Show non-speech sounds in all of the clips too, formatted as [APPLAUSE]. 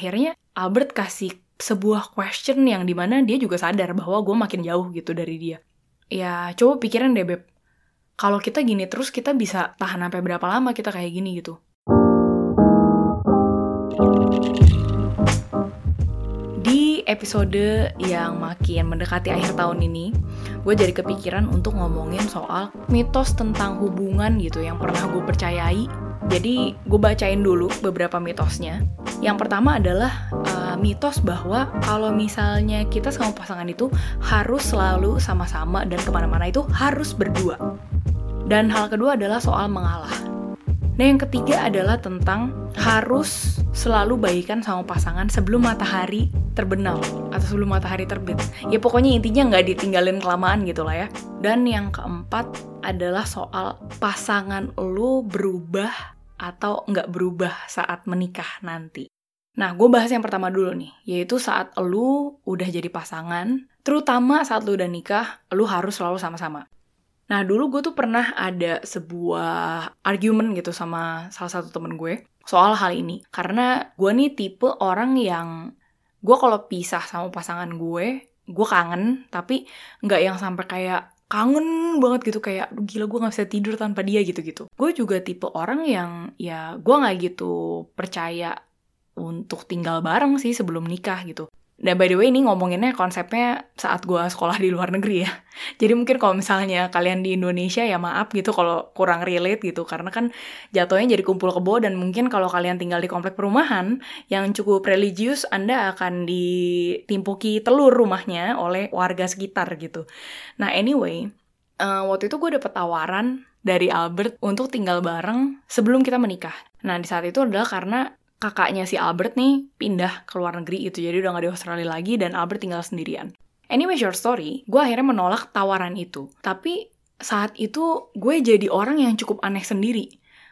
akhirnya Albert kasih sebuah question yang di mana dia juga sadar bahwa gue makin jauh gitu dari dia. Ya coba pikirin deh Beb, kalau kita gini terus kita bisa tahan sampai berapa lama kita kayak gini gitu. Di episode yang makin mendekati akhir tahun ini, gue jadi kepikiran untuk ngomongin soal mitos tentang hubungan gitu yang pernah gue percayai. Jadi gue bacain dulu beberapa mitosnya. Yang pertama adalah uh, mitos bahwa kalau misalnya kita sama pasangan itu harus selalu sama-sama dan ke mana-mana itu harus berdua. Dan hal kedua adalah soal mengalah. Nah yang ketiga adalah tentang harus selalu baikan sama pasangan sebelum matahari terbenam atau sebelum matahari terbit. Ya pokoknya intinya nggak ditinggalin kelamaan gitu lah ya. Dan yang keempat adalah soal pasangan lo berubah atau nggak berubah saat menikah nanti. Nah, gue bahas yang pertama dulu nih, yaitu saat lu udah jadi pasangan, terutama saat lu udah nikah, lu harus selalu sama-sama. Nah, dulu gue tuh pernah ada sebuah argumen gitu sama salah satu temen gue soal hal ini. Karena gue nih tipe orang yang, gue kalau pisah sama pasangan gue, gue kangen, tapi nggak yang sampai kayak kangen banget gitu kayak gila gue nggak bisa tidur tanpa dia gitu-gitu. Gue juga tipe orang yang ya gue nggak gitu percaya untuk tinggal bareng sih sebelum nikah gitu. Dan by the way ini ngomonginnya konsepnya saat gue sekolah di luar negeri ya. [LAUGHS] Jadi mungkin kalau misalnya kalian di Indonesia ya maaf gitu kalau kurang relate gitu. Karena kan jatuhnya jadi kumpul kebo dan mungkin kalau kalian tinggal di komplek perumahan yang cukup religius Anda akan ditimpuki telur rumahnya oleh warga sekitar gitu. Nah anyway, uh, waktu itu gue dapet tawaran dari Albert untuk tinggal bareng sebelum kita menikah. Nah di saat itu adalah karena kakaknya si Albert nih pindah ke luar negeri gitu, jadi udah gak di Australia lagi dan Albert tinggal sendirian. Anyway, short story, gue akhirnya menolak tawaran itu. Tapi saat itu gue jadi orang yang cukup aneh sendiri.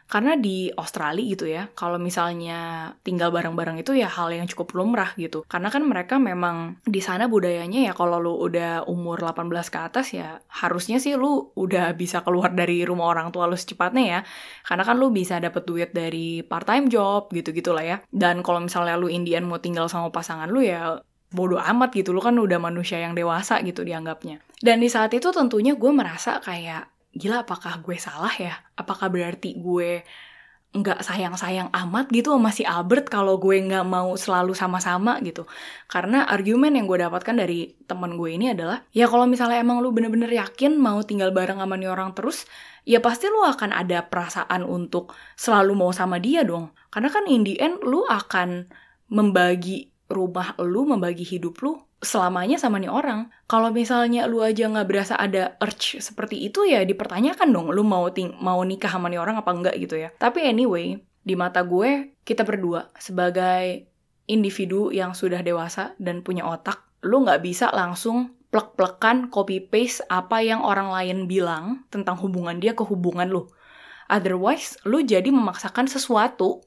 Karena di Australia gitu ya, kalau misalnya tinggal bareng-bareng itu ya hal yang cukup lumrah gitu. Karena kan mereka memang di sana budayanya ya kalau lu udah umur 18 ke atas ya harusnya sih lu udah bisa keluar dari rumah orang tua lu secepatnya ya. Karena kan lu bisa dapet duit dari part-time job gitu-gitu lah ya. Dan kalau misalnya lu Indian mau tinggal sama pasangan lu ya bodoh amat gitu lu kan udah manusia yang dewasa gitu dianggapnya. Dan di saat itu tentunya gue merasa kayak gila apakah gue salah ya? Apakah berarti gue nggak sayang-sayang amat gitu sama si Albert kalau gue nggak mau selalu sama-sama gitu. Karena argumen yang gue dapatkan dari teman gue ini adalah, ya kalau misalnya emang lu bener-bener yakin mau tinggal bareng sama nih orang terus, ya pasti lu akan ada perasaan untuk selalu mau sama dia dong. Karena kan in the end lu akan membagi rumah lu, membagi hidup lu selamanya sama nih orang. Kalau misalnya lu aja nggak berasa ada urge seperti itu ya dipertanyakan dong lu mau ting mau nikah sama nih orang apa enggak gitu ya. Tapi anyway, di mata gue kita berdua sebagai individu yang sudah dewasa dan punya otak, lu nggak bisa langsung plek-plekan copy paste apa yang orang lain bilang tentang hubungan dia ke hubungan lu. Otherwise, lu jadi memaksakan sesuatu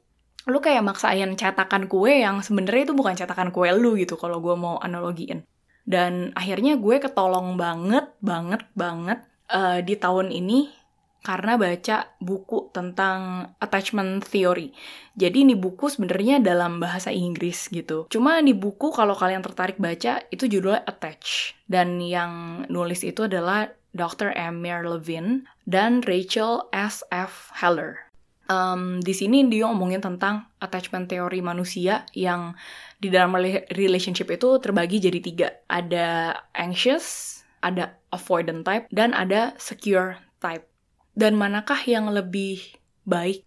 lu kayak maksain cetakan kue yang sebenarnya itu bukan cetakan kue lu gitu kalau gue mau analogiin. Dan akhirnya gue ketolong banget, banget, banget uh, di tahun ini karena baca buku tentang attachment theory. Jadi ini buku sebenarnya dalam bahasa Inggris gitu. Cuma di buku kalau kalian tertarik baca itu judulnya Attach dan yang nulis itu adalah Dr. Amir Levin dan Rachel S. F. Heller um, di sini dia ngomongin tentang attachment teori manusia yang di dalam relationship itu terbagi jadi tiga. Ada anxious, ada avoidant type, dan ada secure type. Dan manakah yang lebih baik?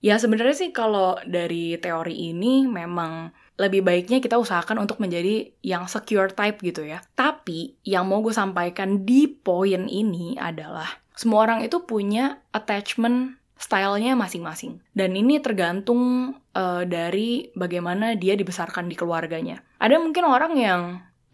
Ya sebenarnya sih kalau dari teori ini memang lebih baiknya kita usahakan untuk menjadi yang secure type gitu ya. Tapi yang mau gue sampaikan di poin ini adalah semua orang itu punya attachment stylenya masing-masing. Dan ini tergantung uh, dari bagaimana dia dibesarkan di keluarganya. Ada mungkin orang yang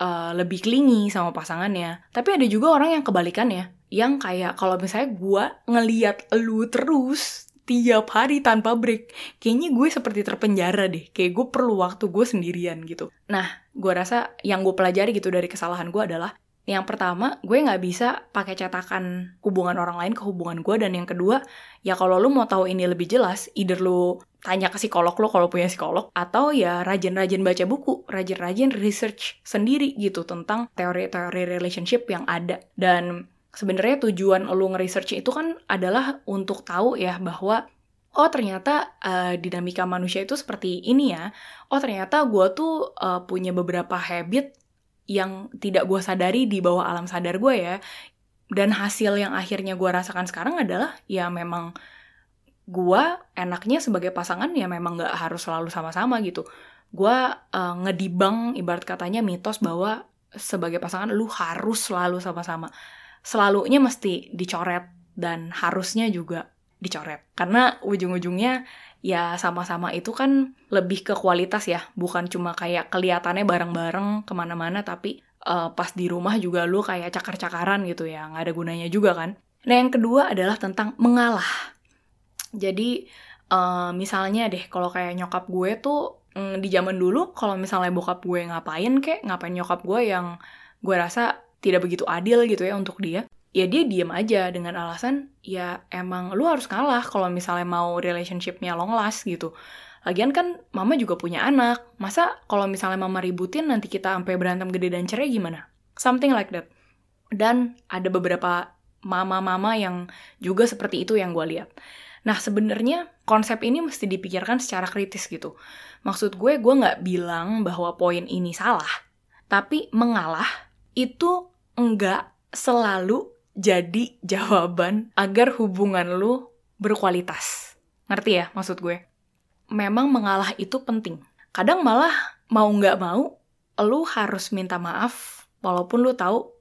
uh, lebih klingi sama pasangannya, tapi ada juga orang yang kebalikannya, yang kayak kalau misalnya gue ngeliat lu terus tiap hari tanpa break, kayaknya gue seperti terpenjara deh. Kayak gue perlu waktu gue sendirian gitu. Nah, gue rasa yang gue pelajari gitu dari kesalahan gue adalah Yang pertama, gue nggak bisa pakai cetakan hubungan orang lain ke hubungan gue. Dan yang kedua, ya kalau lu mau tahu ini lebih jelas, either lu tanya ke psikolog lo kalau punya psikolog, atau ya rajin-rajin baca buku, rajin-rajin research sendiri gitu tentang teori-teori relationship yang ada. Dan sebenarnya tujuan lu nge-research itu kan adalah untuk tahu ya bahwa oh ternyata uh, dinamika manusia itu seperti ini ya. Oh ternyata gue tuh uh, punya beberapa habit yang tidak gue sadari di bawah alam sadar gue ya. Dan hasil yang akhirnya gue rasakan sekarang adalah ya memang gue enaknya sebagai pasangan ya memang gak harus selalu sama-sama gitu. Gue uh, ngedibang ibarat katanya mitos bahwa sebagai pasangan lu harus selalu sama-sama. Selalunya mesti dicoret dan harusnya juga dicoret. Karena ujung-ujungnya ya sama-sama itu kan lebih ke kualitas ya, bukan cuma kayak kelihatannya bareng-bareng ke mana-mana, tapi uh, pas di rumah juga lu kayak cakar-cakaran gitu ya, nggak ada gunanya juga kan. Nah yang kedua adalah tentang mengalah. Jadi uh, misalnya deh kalau kayak nyokap gue tuh mm, di zaman dulu kalau misalnya bokap gue ngapain kek, ngapain nyokap gue yang gue rasa tidak begitu adil gitu ya untuk dia ya dia diem aja dengan alasan ya emang lu harus kalah kalau misalnya mau relationshipnya long last gitu. Lagian kan mama juga punya anak. Masa kalau misalnya mama ributin nanti kita sampai berantem gede dan cerai gimana? Something like that. Dan ada beberapa mama-mama yang juga seperti itu yang gue lihat. Nah sebenarnya konsep ini mesti dipikirkan secara kritis gitu. Maksud gue, gue nggak bilang bahwa poin ini salah. Tapi mengalah itu enggak selalu jadi jawaban agar hubungan lu berkualitas. Ngerti ya maksud gue? Memang mengalah itu penting. Kadang malah mau nggak mau, lu harus minta maaf walaupun lu tahu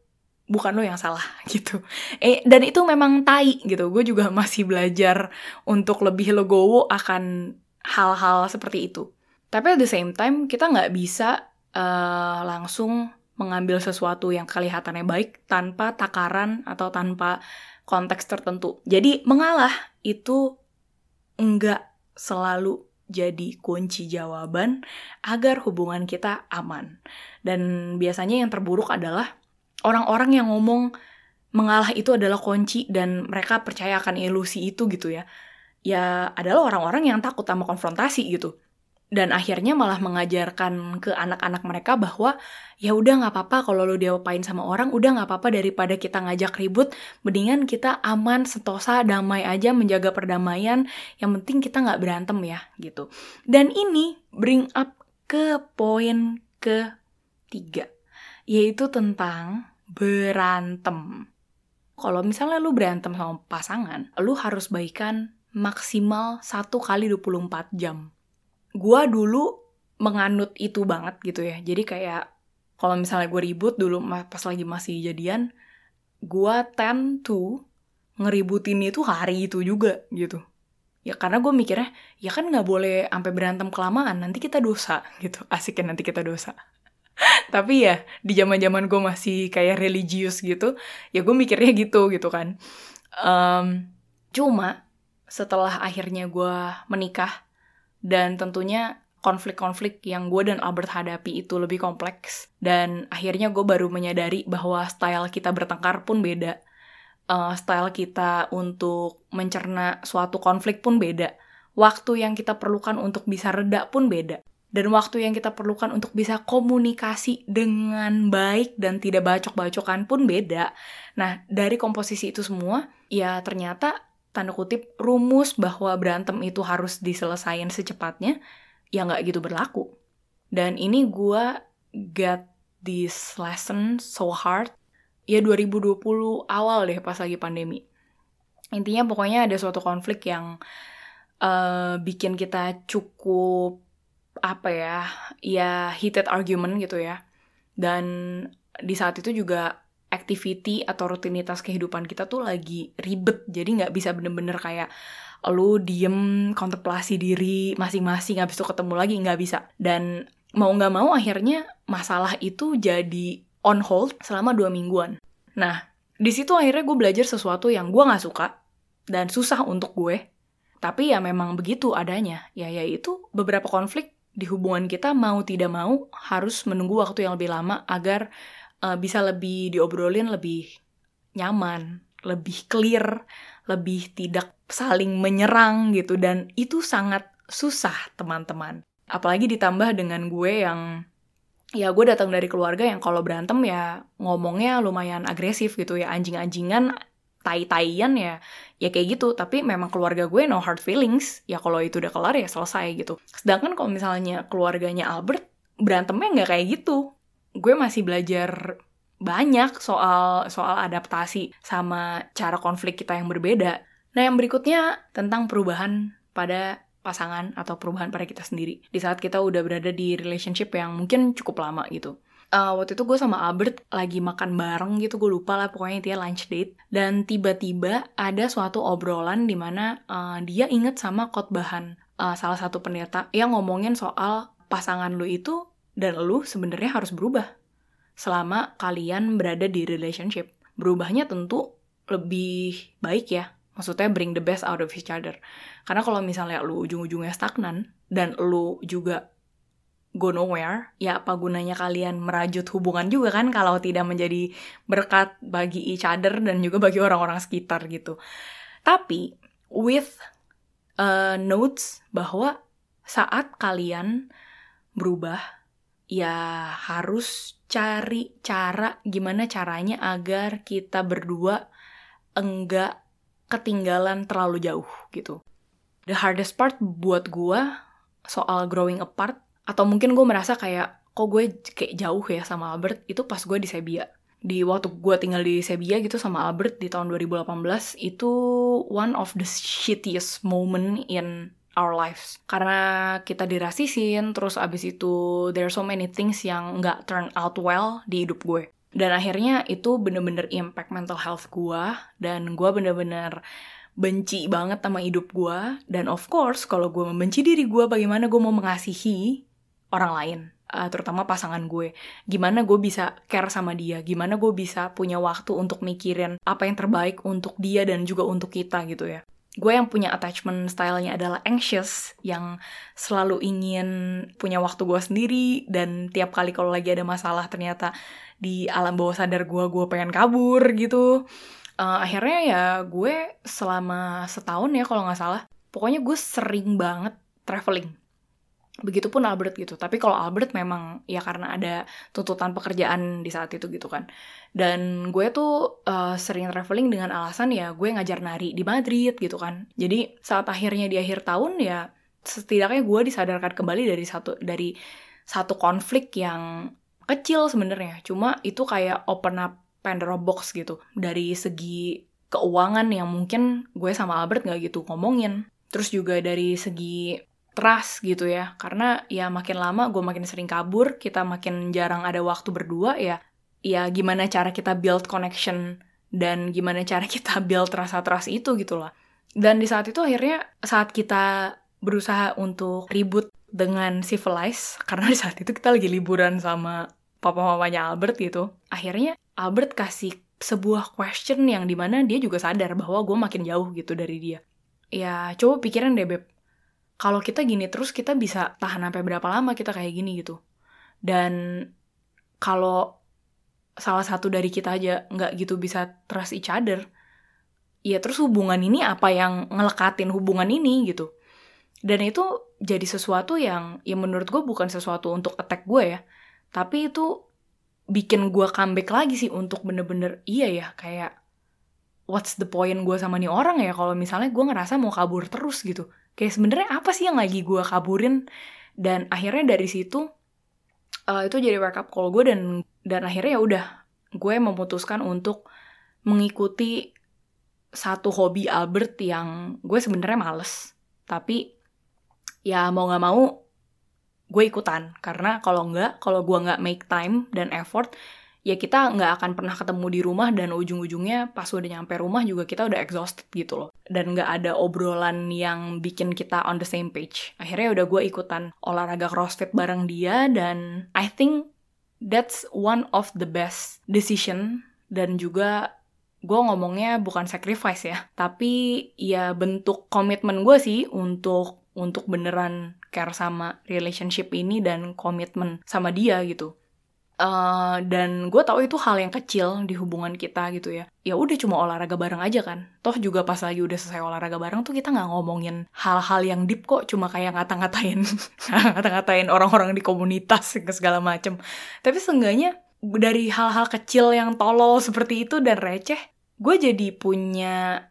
bukan lu yang salah [LAUGHS] gitu. Eh dan itu memang tai gitu. Gue juga [LAUGHS] masih belajar untuk lebih legowo akan hal-hal seperti itu. Tapi at the same time kita nggak bisa uh, langsung mengambil sesuatu yang kelihatannya baik tanpa takaran atau tanpa konteks tertentu. Jadi mengalah itu enggak selalu jadi kunci jawaban agar hubungan kita aman. Dan biasanya yang terburuk adalah orang-orang yang ngomong mengalah itu adalah kunci dan mereka percaya akan ilusi itu gitu ya. Ya adalah orang-orang yang takut sama konfrontasi gitu dan akhirnya malah mengajarkan ke anak-anak mereka bahwa ya udah nggak apa-apa kalau lo diapain sama orang udah nggak apa-apa daripada kita ngajak ribut mendingan kita aman sentosa damai aja menjaga perdamaian yang penting kita nggak berantem ya gitu. Dan ini bring up ke poin ketiga yaitu tentang berantem. Kalau misalnya lu berantem sama pasangan lu harus baikan maksimal satu kali 24 jam gue dulu menganut itu banget gitu ya. Jadi kayak kalau misalnya gue ribut dulu pas lagi masih jadian, gue tend to ngeributin itu hari itu juga gitu. Ya karena gue mikirnya, ya kan nggak boleh sampai berantem kelamaan, nanti kita dosa [LAUGHS] gitu. Asik ya nanti kita dosa. [LAUGHS] Tapi ya di zaman zaman gue masih kayak religius gitu, ya gue mikirnya gitu gitu kan. Um, cuma setelah akhirnya gue menikah dan tentunya konflik-konflik yang gue dan Albert hadapi itu lebih kompleks. Dan akhirnya gue baru menyadari bahwa style kita bertengkar pun beda. Uh, style kita untuk mencerna suatu konflik pun beda. Waktu yang kita perlukan untuk bisa reda pun beda. Dan waktu yang kita perlukan untuk bisa komunikasi dengan baik dan tidak bacok-bacokan pun beda. Nah, dari komposisi itu semua, ya ternyata tanda kutip rumus bahwa berantem itu harus diselesaikan secepatnya ya nggak gitu berlaku. Dan ini gue get this lesson so hard. Ya 2020 awal deh pas lagi pandemi. Intinya pokoknya ada suatu konflik yang uh, bikin kita cukup apa ya ya heated argument gitu ya. Dan di saat itu juga activity atau rutinitas kehidupan kita tuh lagi ribet. Jadi nggak bisa bener-bener kayak lu diem kontemplasi diri masing-masing habis itu ketemu lagi nggak bisa. Dan mau nggak mau akhirnya masalah itu jadi on hold selama dua mingguan. Nah di situ akhirnya gue belajar sesuatu yang gue nggak suka dan susah untuk gue. Tapi ya memang begitu adanya. Ya yaitu beberapa konflik di hubungan kita mau tidak mau harus menunggu waktu yang lebih lama agar uh, bisa lebih diobrolin lebih nyaman, lebih clear, lebih tidak saling menyerang gitu. Dan itu sangat susah teman-teman. Apalagi ditambah dengan gue yang ya gue datang dari keluarga yang kalau berantem ya ngomongnya lumayan agresif gitu ya. Anjing-anjingan tai-taian ya ya kayak gitu. Tapi memang keluarga gue no hard feelings. Ya kalau itu udah kelar ya selesai gitu. Sedangkan kalau misalnya keluarganya Albert berantemnya nggak kayak gitu gue masih belajar banyak soal soal adaptasi sama cara konflik kita yang berbeda nah yang berikutnya tentang perubahan pada pasangan atau perubahan pada kita sendiri di saat kita udah berada di relationship yang mungkin cukup lama gitu. Uh, waktu itu gue sama Albert lagi makan bareng gitu, gue lupa lah pokoknya dia lunch date. Dan tiba-tiba ada suatu obrolan di mana uh, dia inget sama khotbahan uh, salah satu pendeta yang ngomongin soal pasangan lu itu dan lu sebenarnya harus berubah selama kalian berada di relationship. Berubahnya tentu lebih baik ya, Maksudnya bring the best out of each other. Karena kalau misalnya lu ujung-ujungnya stagnan dan lu juga go nowhere, ya apa gunanya kalian merajut hubungan juga kan kalau tidak menjadi berkat bagi each other dan juga bagi orang-orang sekitar gitu. Tapi with uh, notes bahwa saat kalian berubah, ya harus cari cara gimana caranya agar kita berdua enggak ketinggalan terlalu jauh gitu. The hardest part buat gue soal growing apart, atau mungkin gue merasa kayak, kok gue kayak jauh ya sama Albert, itu pas gue di Sebia. Di waktu gue tinggal di Sebia gitu sama Albert di tahun 2018, itu one of the shittiest moment in our lives. Karena kita dirasisin, terus abis itu there are so many things yang nggak turn out well di hidup gue. Dan akhirnya itu bener-bener impact mental health gue dan gue bener-bener benci banget sama hidup gue dan of course kalau gue membenci diri gue bagaimana gue mau mengasihi orang lain uh, terutama pasangan gue? Gimana gue bisa care sama dia? Gimana gue bisa punya waktu untuk mikirin apa yang terbaik untuk dia dan juga untuk kita gitu ya gue yang punya attachment stylenya adalah anxious yang selalu ingin punya waktu gue sendiri dan tiap kali kalau lagi ada masalah ternyata di alam bawah sadar gue gue pengen kabur gitu. Uh, akhirnya ya gue selama setahun ya kalau nggak salah pokoknya gue sering banget traveling begitupun Albert gitu. Tapi kalau Albert memang ya karena ada tuntutan pekerjaan di saat itu gitu kan. Dan gue tuh uh, sering traveling dengan alasan ya gue ngajar nari di Madrid gitu kan. Jadi saat akhirnya di akhir tahun ya setidaknya gue disadarkan kembali dari satu dari satu konflik yang kecil sebenarnya. Cuma itu kayak open up Pandora box gitu. Dari segi keuangan yang mungkin gue sama Albert nggak gitu ngomongin. Terus juga dari segi trust gitu ya. Karena ya makin lama gue makin sering kabur kita makin jarang ada waktu berdua ya ya gimana cara kita build connection dan gimana cara kita [LAUGHS] build rasa trust itu gitu lah dan di saat itu akhirnya saat kita berusaha untuk ribut dengan Civilize [LAUGHS] karena di saat itu kita lagi liburan sama papa mamanya Albert gitu akhirnya Albert kasih sebuah question yang di mana dia juga sadar bahwa gue makin jauh gitu dari dia. Ya coba pikiran deh beb kalau kita gini terus kita bisa tahan sampai berapa lama kita kayak gini gitu. Dan kalau salah satu dari kita aja nggak gitu bisa trust each other ya terus hubungan ini apa yang ngelekatin hubungan ini gitu. Dan itu jadi sesuatu yang ya menurut gue bukan sesuatu untuk attack gue ya tapi itu bikin gue comeback lagi sih untuk bener-bener iya ya kayak what's the point gue sama nih orang ya? Kalau misalnya gue ngerasa mau kabur terus gitu. Kayak sebenarnya apa sih yang lagi gue kaburin? Dan akhirnya dari situ uh, itu jadi wake up call gue dan dan akhirnya ya udah gue memutuskan untuk mengikuti satu hobi Albert yang gue sebenarnya males. Tapi ya mau nggak mau gue ikutan. Karena kalau nggak kalau gue nggak make time dan effort ya kita nggak akan pernah ketemu di rumah dan ujung-ujungnya pas udah nyampe rumah juga kita udah exhausted gitu loh dan nggak ada obrolan yang bikin kita on the same page akhirnya udah gue ikutan olahraga crossfit bareng dia dan I think that's one of the best decision dan juga gue ngomongnya bukan sacrifice ya tapi ya bentuk komitmen gue sih untuk untuk beneran care sama relationship ini dan komitmen sama dia gitu. Uh, dan gue tahu itu hal yang kecil di hubungan kita gitu ya. Ya udah cuma olahraga bareng aja kan. Toh juga pas lagi udah selesai olahraga bareng tuh kita nggak ngomongin hal-hal yang deep kok. Cuma kayak ngata-ngatain, [LAUGHS] ngata-ngatain orang-orang di komunitas segala macem. Tapi seenggaknya dari hal-hal kecil yang tolol seperti itu dan receh, gue jadi punya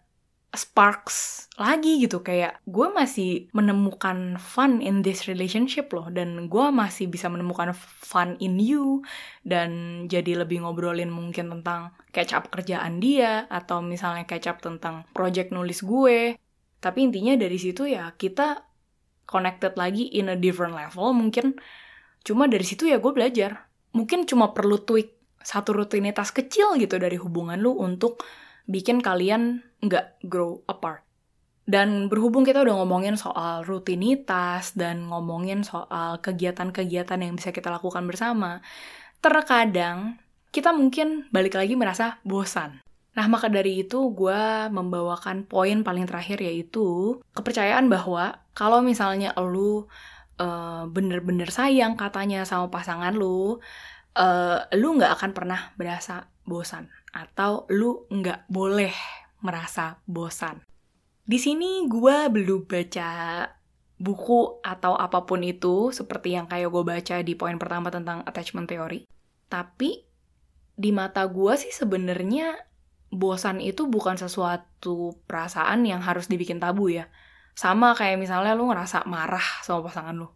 sparks lagi gitu. Kayak gue masih menemukan fun in this relationship loh. Dan gue masih bisa menemukan fun in you. Dan jadi lebih ngobrolin mungkin tentang catch up kerjaan dia. Atau misalnya catch up tentang project nulis gue. Tapi intinya dari situ ya kita connected lagi in a different level mungkin. Cuma dari situ ya gue belajar. Mungkin cuma perlu tweak satu rutinitas kecil gitu dari hubungan lu untuk bikin kalian nggak grow apart. Dan berhubung kita udah ngomongin soal rutinitas dan ngomongin soal kegiatan-kegiatan yang bisa kita lakukan bersama, terkadang kita mungkin balik lagi merasa bosan. Nah, maka dari itu gue membawakan poin paling terakhir yaitu kepercayaan bahwa kalau misalnya lu uh, bener-bener sayang katanya sama pasangan lu, uh, lu nggak akan pernah berasa bosan atau lu nggak boleh merasa bosan. Di sini gue belum baca buku atau apa pun itu seperti yang kayak gue baca di poin pertama tentang attachment theory. Tapi di mata gue sih sebenarnya bosan itu bukan sesuatu perasaan yang harus dibikin tabu ya. Sama kayak misalnya lu ngerasa marah sama pasangan lu.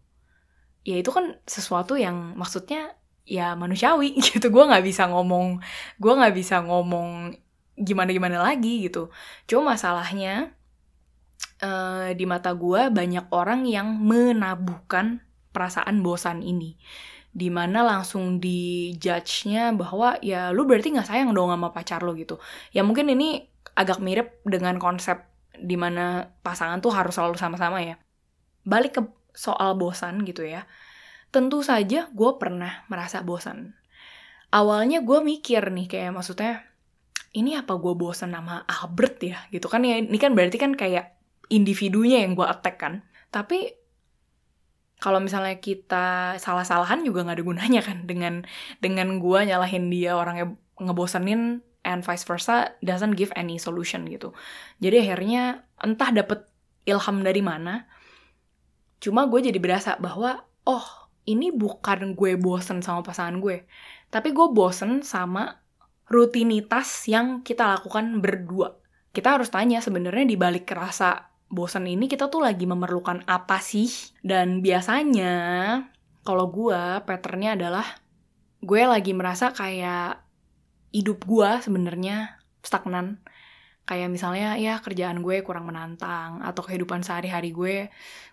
Ya itu kan sesuatu yang maksudnya ya manusiawi [LAUGHS] gitu. Gue nggak bisa ngomong gue nggak bisa ngomong gimana gimana lagi gitu. Cuma masalahnya uh, di mata gue banyak orang yang menabuhkan perasaan bosan ini. Di mana langsung di judge-nya bahwa ya lu berarti nggak sayang dong sama pacar lo gitu. Ya mungkin ini agak mirip dengan konsep di mana pasangan tuh harus selalu sama-sama ya. Balik ke soal bosan gitu ya tentu saja gue pernah merasa bosan. Awalnya gue mikir nih kayak maksudnya ini apa gue bosan sama Albert ya gitu kan ya ini kan berarti kan kayak individunya yang gue attack kan. Tapi kalau misalnya kita salah-salahan juga nggak ada gunanya kan dengan dengan gue nyalahin dia orangnya ngebosenin and vice versa doesn't give any solution gitu. Jadi akhirnya entah dapet ilham dari mana, cuma gue jadi berasa bahwa oh ini bukan gue bosen sama pasangan gue, tapi gue bosen sama rutinitas yang kita lakukan berdua. Kita harus tanya sebenarnya di balik rasa bosen ini kita tuh lagi memerlukan apa sih? Dan biasanya kalau gue patternnya adalah gue lagi merasa kayak hidup gue sebenarnya stagnan kayak misalnya ya kerjaan gue kurang menantang atau kehidupan sehari-hari gue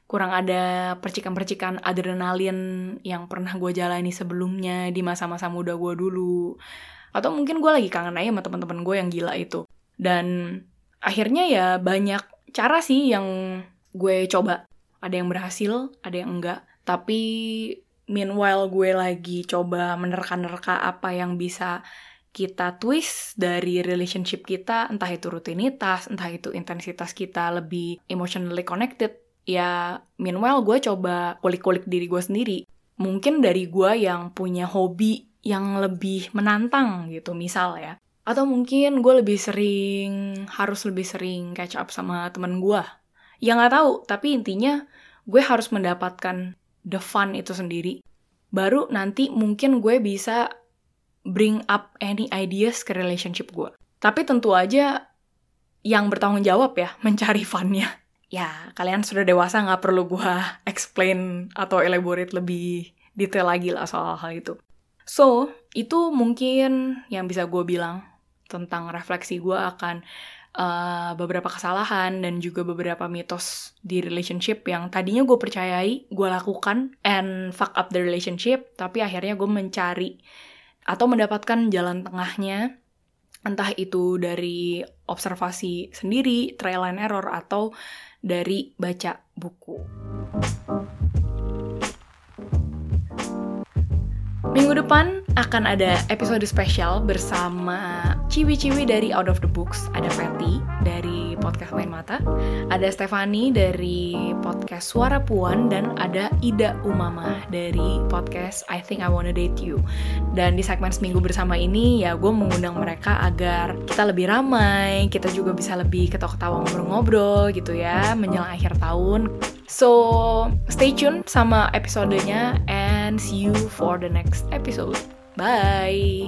kurang ada percikan-percikan adrenalin yang pernah gue jalani sebelumnya di masa-masa muda gue dulu. Atau mungkin gue lagi kangen aja sama teman-teman gue yang gila itu. Dan akhirnya ya banyak cara sih yang gue coba. Ada yang berhasil ada yang enggak. Tapi meanwhile gue lagi coba menerka-nerka apa yang bisa kita twist dari relationship kita, entah itu rutinitas, entah itu intensitas kita lebih emotionally connected, ya meanwhile gue coba kulik-kulik diri gue sendiri. Mungkin dari gue yang punya hobi yang lebih menantang gitu, misal ya. Atau mungkin gue lebih sering, harus lebih sering catch up sama temen gue. Ya nggak tahu, tapi intinya gue harus mendapatkan the fun itu sendiri. Baru nanti mungkin gue bisa bring up any ideas ke relationship gue. Tapi tentu aja yang bertanggung jawab ya [LAUGHS] mencari funnya. Ya, kalian sudah dewasa nggak perlu gue [LAUGHS] explain atau elaborate lebih detail lagi lah soal hal itu. So, itu mungkin yang bisa gue bilang tentang refleksi gue akan uh, beberapa kesalahan dan juga beberapa mitos di relationship yang tadinya gue percayai, gue lakukan, and fuck up the relationship, tapi akhirnya gue mencari atau mendapatkan jalan tengahnya entah itu dari observasi sendiri, trial and error atau dari baca buku. Minggu depan akan ada episode spesial bersama ciwi-ciwi dari Out of the Books. Ada Patty dari podcast Main Mata, ada Stefani dari podcast Suara Puan, dan ada Ida Umama dari podcast I Think I Wanna Date You. Dan di segmen seminggu bersama ini ya gue mengundang mereka agar kita lebih ramai, kita juga bisa lebih ketawa-ketawa ngobrol-ngobrol gitu ya menjelang akhir tahun. So, stay tune sama episodenya and see you for the next episode. Bye!